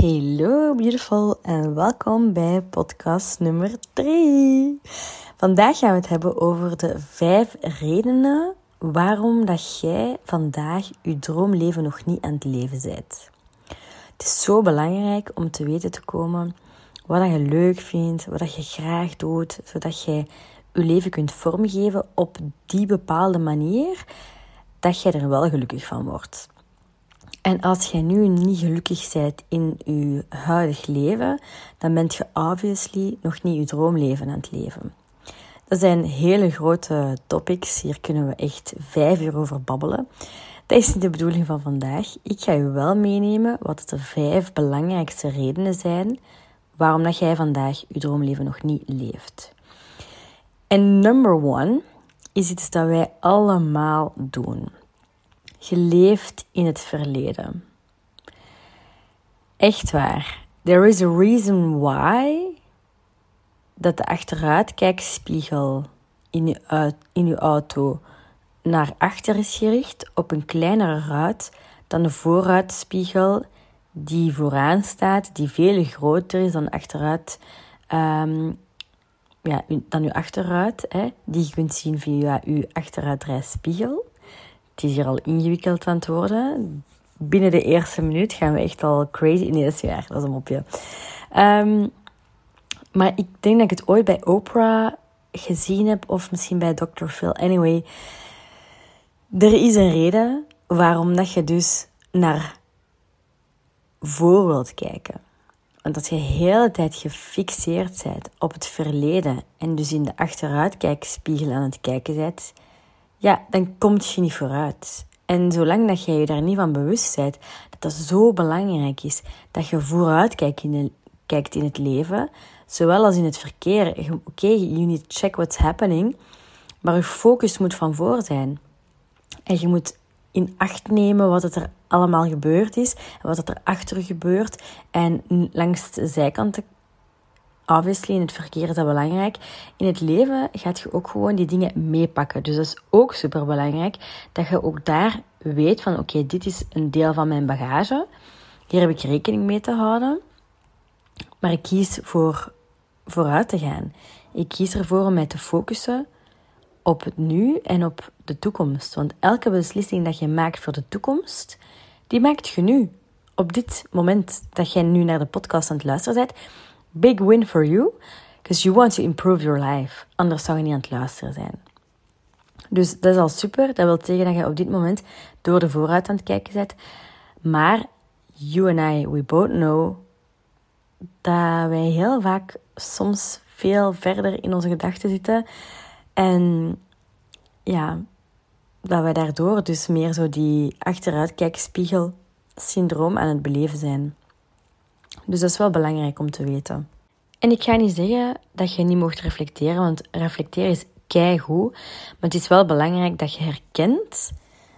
Hello beautiful en welkom bij podcast nummer 3. Vandaag gaan we het hebben over de vijf redenen waarom dat jij vandaag je droomleven nog niet aan het leven bent. Het is zo belangrijk om te weten te komen wat je leuk vindt, wat je graag doet, zodat jij je leven kunt vormgeven op die bepaalde manier dat jij er wel gelukkig van wordt. En als jij nu niet gelukkig bent in je huidig leven, dan bent je obviously nog niet je droomleven aan het leven. Dat zijn hele grote topics. Hier kunnen we echt vijf uur over babbelen. Dat is niet de bedoeling van vandaag. Ik ga je wel meenemen wat de vijf belangrijkste redenen zijn waarom dat jij vandaag je droomleven nog niet leeft. En number one is iets dat wij allemaal doen. Je leeft in het verleden. Echt waar. There is a reason why dat de achteruitkijkspiegel in je, in je auto naar achter is gericht op een kleinere ruit dan de vooruitspiegel die vooraan staat, die veel groter is dan achteruit, um, ja, dan uw achteruit, hè, die je kunt zien via uw achteruitrijspiegel. Het is hier al ingewikkeld aan het worden. Binnen de eerste minuut gaan we echt al crazy. Nee, dat weer, dat is een mopje. Um, maar ik denk dat ik het ooit bij Oprah gezien heb, of misschien bij Dr. Phil. Anyway, er is een reden waarom dat je dus naar voor wilt kijken. Want als je de hele tijd gefixeerd bent op het verleden en dus in de achteruitkijkspiegel aan het kijken bent, ja, dan komt je niet vooruit. En zolang dat jij je daar niet van bewust bent, dat dat zo belangrijk is, dat je vooruit kijkt in, kijkt in het leven, zowel als in het verkeer. Oké, okay, you need to check what's happening, maar je focus moet van voor zijn. En je moet in acht nemen wat er allemaal gebeurd is wat er achter gebeurt. En langs de zijkanten obviously, in het verkeer is dat belangrijk. In het leven gaat je ook gewoon die dingen meepakken. Dus dat is ook super belangrijk dat je ook daar weet van oké, dit is een deel van mijn bagage. Hier heb ik rekening mee te houden. Maar ik kies voor vooruit te gaan. Ik kies ervoor om mij te focussen op het nu en op de toekomst. Want elke beslissing dat je maakt voor de toekomst, die maakt je nu. Op dit moment dat jij nu naar de podcast aan het luisteren bent, big win for you, because you want to improve your life. Anders zou je niet aan het luisteren zijn. Dus dat is al super. Dat wil zeggen dat je op dit moment door de vooruit aan het kijken bent. Maar you and I, we both know dat wij heel vaak soms veel verder in onze gedachten zitten. En ja, dat wij daardoor dus meer zo die achteruitkijkspiegel syndroom aan het beleven zijn. Dus dat is wel belangrijk om te weten. En ik ga niet zeggen dat je niet mocht reflecteren, want reflecteren is keigoed. Maar het is wel belangrijk dat je herkent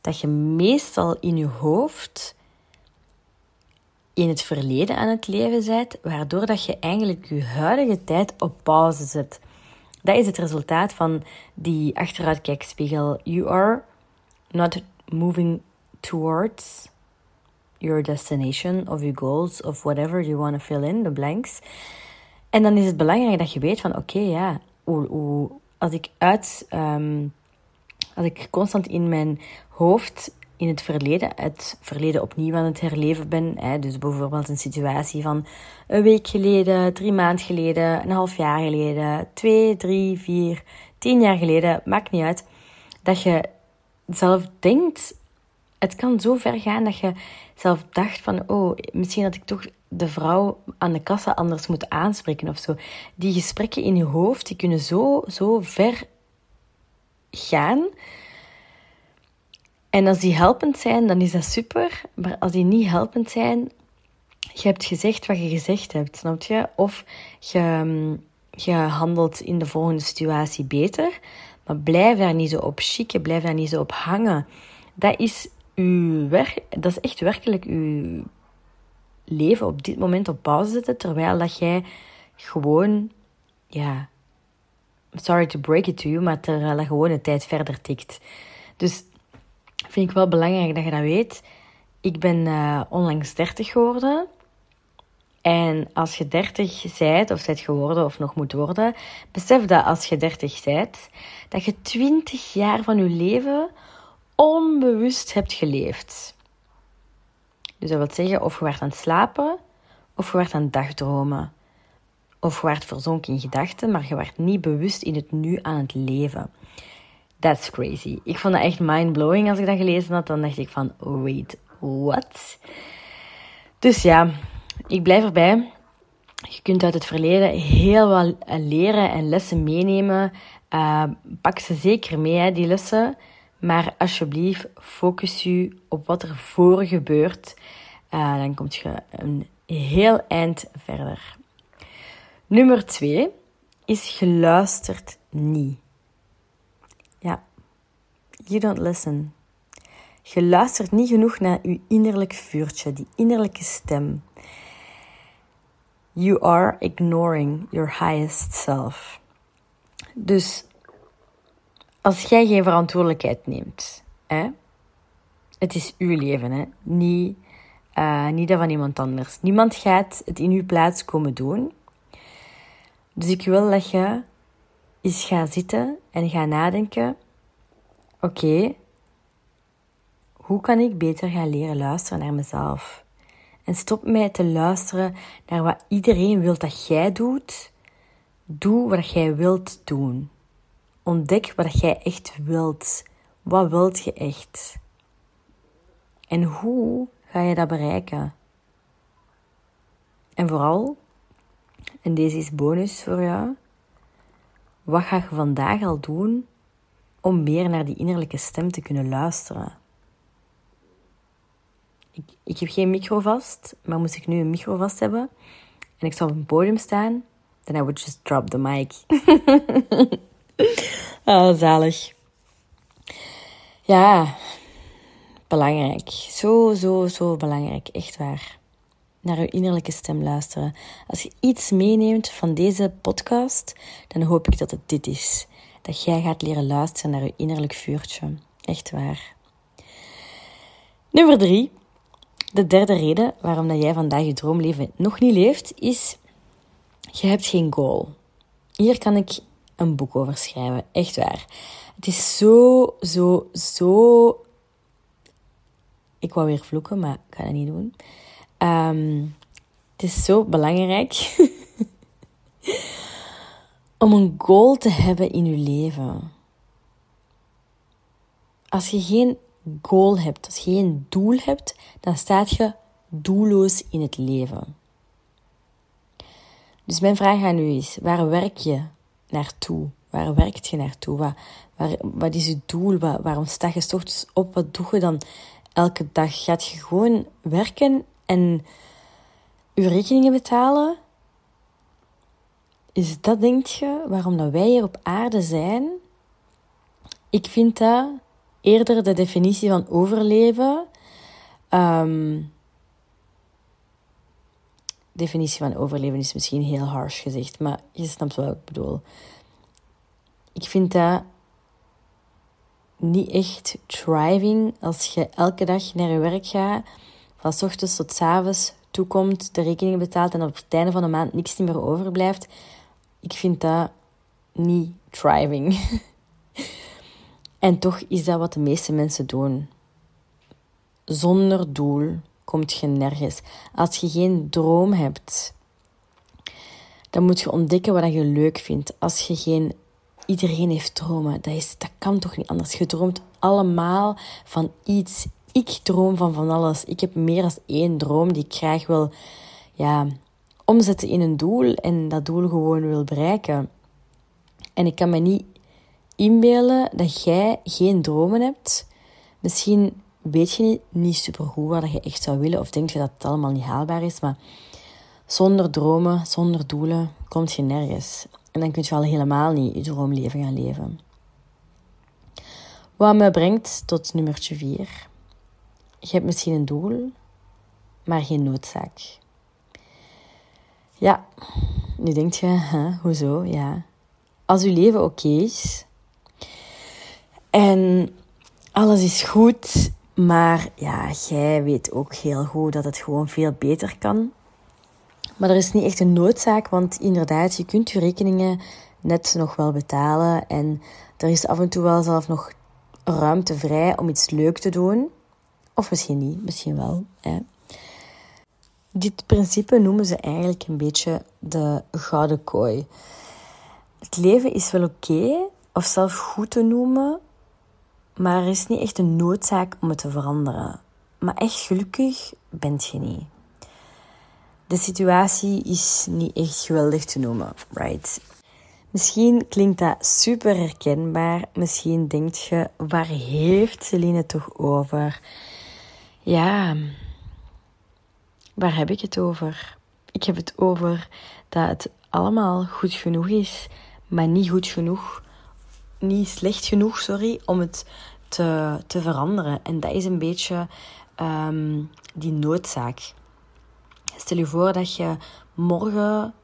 dat je meestal in je hoofd in het verleden aan het leven bent, waardoor dat je eigenlijk je huidige tijd op pauze zet. Dat is het resultaat van die achteruitkijkspiegel. You are not moving towards your destination of your goals of whatever you want to fill in, the blanks. En dan is het belangrijk dat je weet van oké, ja, hoe, hoe, als ik uit, um, als ik constant in mijn hoofd in het verleden, het verleden opnieuw aan het herleven ben. Hè, dus bijvoorbeeld een situatie van een week geleden, drie maanden geleden, een half jaar geleden, twee, drie, vier, tien jaar geleden, maakt niet uit. Dat je zelf denkt het kan zo ver gaan dat je zelf dacht van, oh, misschien dat ik toch de vrouw aan de kassa anders moet aanspreken of zo. Die gesprekken in je hoofd, die kunnen zo, zo ver gaan. En als die helpend zijn, dan is dat super. Maar als die niet helpend zijn, je hebt gezegd wat je gezegd hebt, snap je? Of je, je handelt in de volgende situatie beter. Maar blijf daar niet zo op schikken, blijf daar niet zo op hangen. Dat is uw werk, dat is echt werkelijk uw leven op dit moment op pauze zetten, terwijl dat jij gewoon, ja, sorry to break it to you, maar terwijl dat gewoon de tijd verder tikt. Dus vind ik wel belangrijk dat je dat weet. Ik ben uh, onlangs 30 geworden. En als je 30 zijt, of zijt geworden of nog moet worden, besef dat als je 30 zijt, dat je 20 jaar van je leven onbewust hebt geleefd. Dus dat wil zeggen, of je werd aan het slapen, of je werd aan het dagdromen. Of je werd verzonken in gedachten, maar je werd niet bewust in het nu aan het leven. That's crazy. Ik vond dat echt mind-blowing als ik dat gelezen had. Dan dacht ik van, wait, what? Dus ja, ik blijf erbij. Je kunt uit het verleden heel wat leren en lessen meenemen. Uh, pak ze zeker mee, hè, die lessen. Maar alsjeblieft, focus je op wat er voor gebeurt. Uh, dan kom je een heel eind verder. Nummer twee is geluisterd niet. Ja, you don't listen. Je luistert niet genoeg naar je innerlijk vuurtje, die innerlijke stem. You are ignoring your highest self. Dus als jij geen verantwoordelijkheid neemt, hè, het is uw leven, hè, niet, uh, niet dat van iemand anders. Niemand gaat het in uw plaats komen doen. Dus ik wil dat je eens gaat zitten en gaat nadenken: oké, hoe kan ik beter gaan leren luisteren naar mezelf? En stop mij te luisteren naar wat iedereen wil dat jij doet. Doe wat jij wilt doen. Ontdek wat jij echt wilt. Wat wilt je echt? En hoe ga je dat bereiken? En vooral, en deze is bonus voor jou, wat ga je vandaag al doen om meer naar die innerlijke stem te kunnen luisteren? Ik, ik heb geen micro vast, maar moest ik nu een micro vast hebben en ik zou op een podium staan, then I would just drop the mic. oh, zalig. Ja, belangrijk. Zo, zo, zo belangrijk. Echt waar. Naar uw innerlijke stem luisteren. Als je iets meeneemt van deze podcast, dan hoop ik dat het dit is. Dat jij gaat leren luisteren naar uw innerlijk vuurtje. Echt waar. Nummer drie. De derde reden waarom dat jij vandaag je droomleven nog niet leeft, is je hebt geen goal. Hier kan ik een boek over schrijven. Echt waar. Het is zo, zo, zo. Ik wou weer vloeken, maar ik ga dat niet doen. Ehm, het is zo belangrijk om een goal te hebben in je leven. Als je geen goal hebt, als je geen doel hebt, dan staat je doelloos in het leven. Dus mijn vraag aan u is: waar werk je naartoe? Waar werkt je naartoe? Wat, wat is je doel? Waarom sta je ochtends op? Wat doe je dan elke dag? Gaat je gewoon werken en je rekeningen betalen? Is dat, denk je, waarom dat wij hier op aarde zijn? Ik vind dat eerder de definitie van overleven. Um, definitie van overleven is misschien heel harsh gezegd, maar je snapt wat ik bedoel. Ik vind dat niet echt thriving als je elke dag naar je werk gaat, van s ochtends tot s avonds toekomt, de rekeningen betaalt en op het einde van de maand niks meer overblijft. Ik vind dat niet thriving. en toch is dat wat de meeste mensen doen. Zonder doel, komt je nergens. Als je geen droom hebt, dan moet je ontdekken wat je leuk vindt. Als je geen... Iedereen heeft dromen. Dat, is, dat kan toch niet anders. Je droomt allemaal van iets. Ik droom van van alles. Ik heb meer dan één droom die ik graag wil ja, omzetten in een doel en dat doel gewoon wil bereiken. En ik kan me niet inbeelden dat jij geen dromen hebt. Misschien weet je niet, niet supergoed wat je echt zou willen of denk je dat het allemaal niet haalbaar is, maar zonder dromen, zonder doelen, kom je nergens. En dan kun je al helemaal niet je droomleven gaan leven. Wat me brengt tot nummertje 4. Je hebt misschien een doel, maar geen noodzaak. Ja, nu denk je, hè, hoezo? Ja. Als je leven oké is en alles is goed maar ja, jij weet ook heel goed dat het gewoon veel beter kan. Maar er is niet echt een noodzaak, want inderdaad, je kunt je rekeningen net nog wel betalen. En er is af en toe wel zelf nog ruimte vrij om iets leuk te doen. Of misschien niet, misschien wel. Hè. Dit principe noemen ze eigenlijk een beetje de gouden kooi. Het leven is wel oké, of zelf goed te noemen, maar er is niet echt een noodzaak om het te veranderen. Maar echt gelukkig bent je niet. De situatie is niet echt geweldig te noemen, right? Misschien klinkt dat super herkenbaar. Misschien denkt je, waar heeft Celine toch over? Ja, waar heb ik het over? Ik heb het over dat het allemaal goed genoeg is, maar niet goed genoeg, niet slecht genoeg, sorry, om het te, te veranderen. En dat is een beetje um, die noodzaak. Stel je voor dat je morgen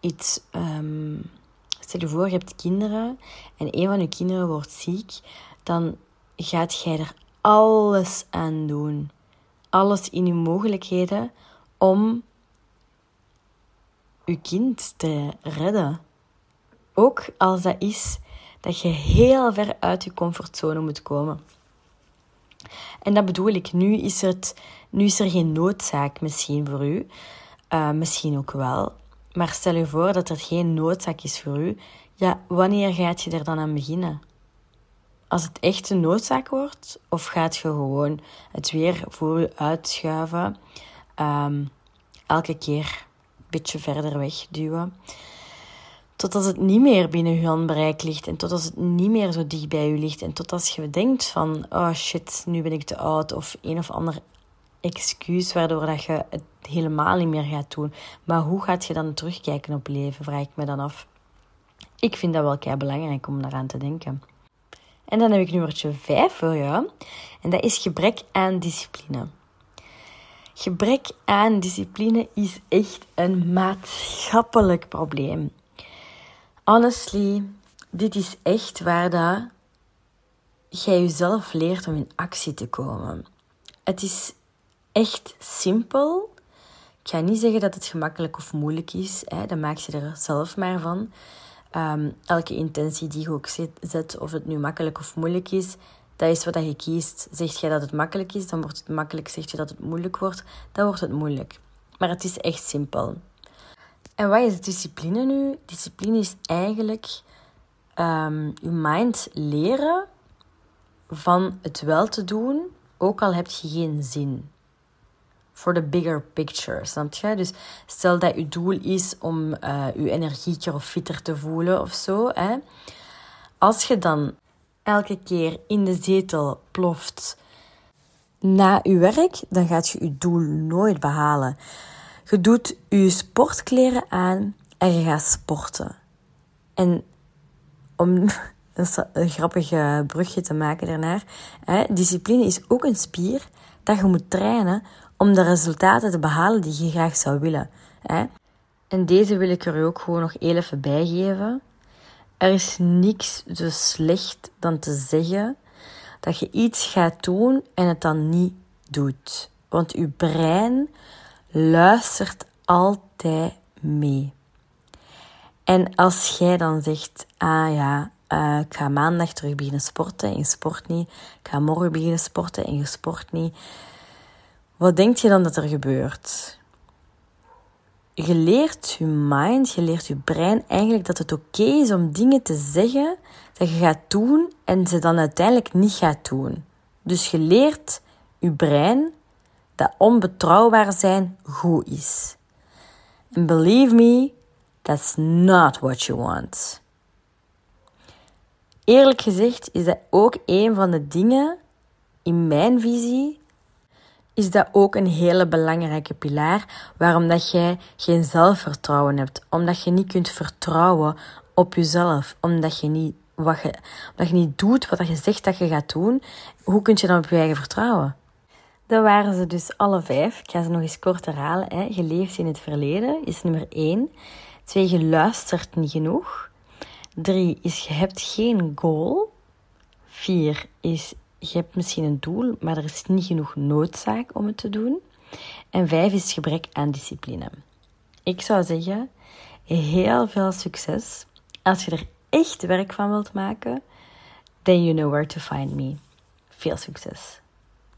iets. Um, stel je voor, je hebt kinderen en een van je kinderen wordt ziek, dan gaat jij er alles aan doen. Alles in je mogelijkheden om je kind te redden. Ook als dat is dat je heel ver uit je comfortzone moet komen. En dat bedoel ik. Nu is, het, nu is er geen noodzaak misschien voor u. Uh, misschien ook wel. Maar stel je voor dat er geen noodzaak is voor u. Ja, wanneer gaat je er dan aan beginnen? Als het echt een noodzaak wordt? Of gaat je gewoon het weer voor u uitschuiven? Um, elke keer een beetje verder wegduwen? Totdat het niet meer binnen je handbereik ligt en totdat het niet meer zo dicht bij je ligt. En tot als je denkt van, oh shit, nu ben ik te oud of een of ander excuus waardoor dat je het helemaal niet meer gaat doen. Maar hoe gaat je dan terugkijken op leven, vraag ik me dan af. Ik vind dat wel kei belangrijk om daaraan te denken. En dan heb ik nummertje 5 voor jou. En dat is gebrek aan discipline. Gebrek aan discipline is echt een maatschappelijk probleem honestly, dit is echt waar dat jij jezelf leert om in actie te komen. Het is echt simpel. Ik ga niet zeggen dat het gemakkelijk of moeilijk is. Hè. Dat maak je er zelf maar van. Ehm, elke intentie die je ook zet, of het nu makkelijk of moeilijk is, dat is wat je kiest. Zeg jij dat het makkelijk is, dan wordt het makkelijk. Zeg je dat het moeilijk wordt, dan wordt het moeilijk. Maar het is echt simpel. En wat is discipline nu? Discipline is eigenlijk um, je mind leren van het wel te doen, ook al heb je geen zin. For the bigger picture, snap je? Dus stel dat je doel is om uh, je energieker of fitter te voelen of zo. Hè? Als je dan elke keer in de zetel ploft na je werk, dan gaat je je doel nooit behalen. Je doet je sportkleren aan en je gaat sporten. En om een, grappig brugje te maken daarnaar, hè, discipline is ook een spier dat je moet trainen om de resultaten te behalen die je graag zou willen. Hè. En deze wil ik er ook gewoon nog even bijgeven. Er is niks zo slecht dan te zeggen dat je iets gaat doen en het dan niet doet. Want je brein luistert altijd mee. En als jij dan zegt, ah ja, uh, ik ga maandag terug beginnen sporten en je sport niet. Ik ga morgen beginnen sporten en je sport niet. Wat denk je dan dat er gebeurt? Je leert je mind, je leert je brein eigenlijk dat het oké is om dingen te zeggen dat je gaat doen en ze dan uiteindelijk niet gaat doen. Dus je leert je brein dat onbetrouwbaar zijn goed is. And believe me, that's not what you want. Eerlijk gezegd is dat ook een van de dingen in mijn visie is dat ook een hele belangrijke pilaar waarom dat jij geen zelfvertrouwen hebt, omdat je niet kunt vertrouwen op jezelf, omdat je niet wat je, omdat je niet doet wat je zegt dat je gaat doen, hoe kun je dan op je eigen vertrouwen? Dat waren ze dus alle vijf. Ik ga ze nog eens kort herhalen. Hè. Je leeft in het verleden is nummer één. Twee, je luistert niet genoeg. Drie is je hebt geen goal. Vier is je hebt misschien een doel, maar er is niet genoeg noodzaak om het te doen. En vijf is gebrek aan discipline. ik zou zeggen, heel veel succes. Als je er echt werk van wilt maken, then you know where to find me. Veel succes!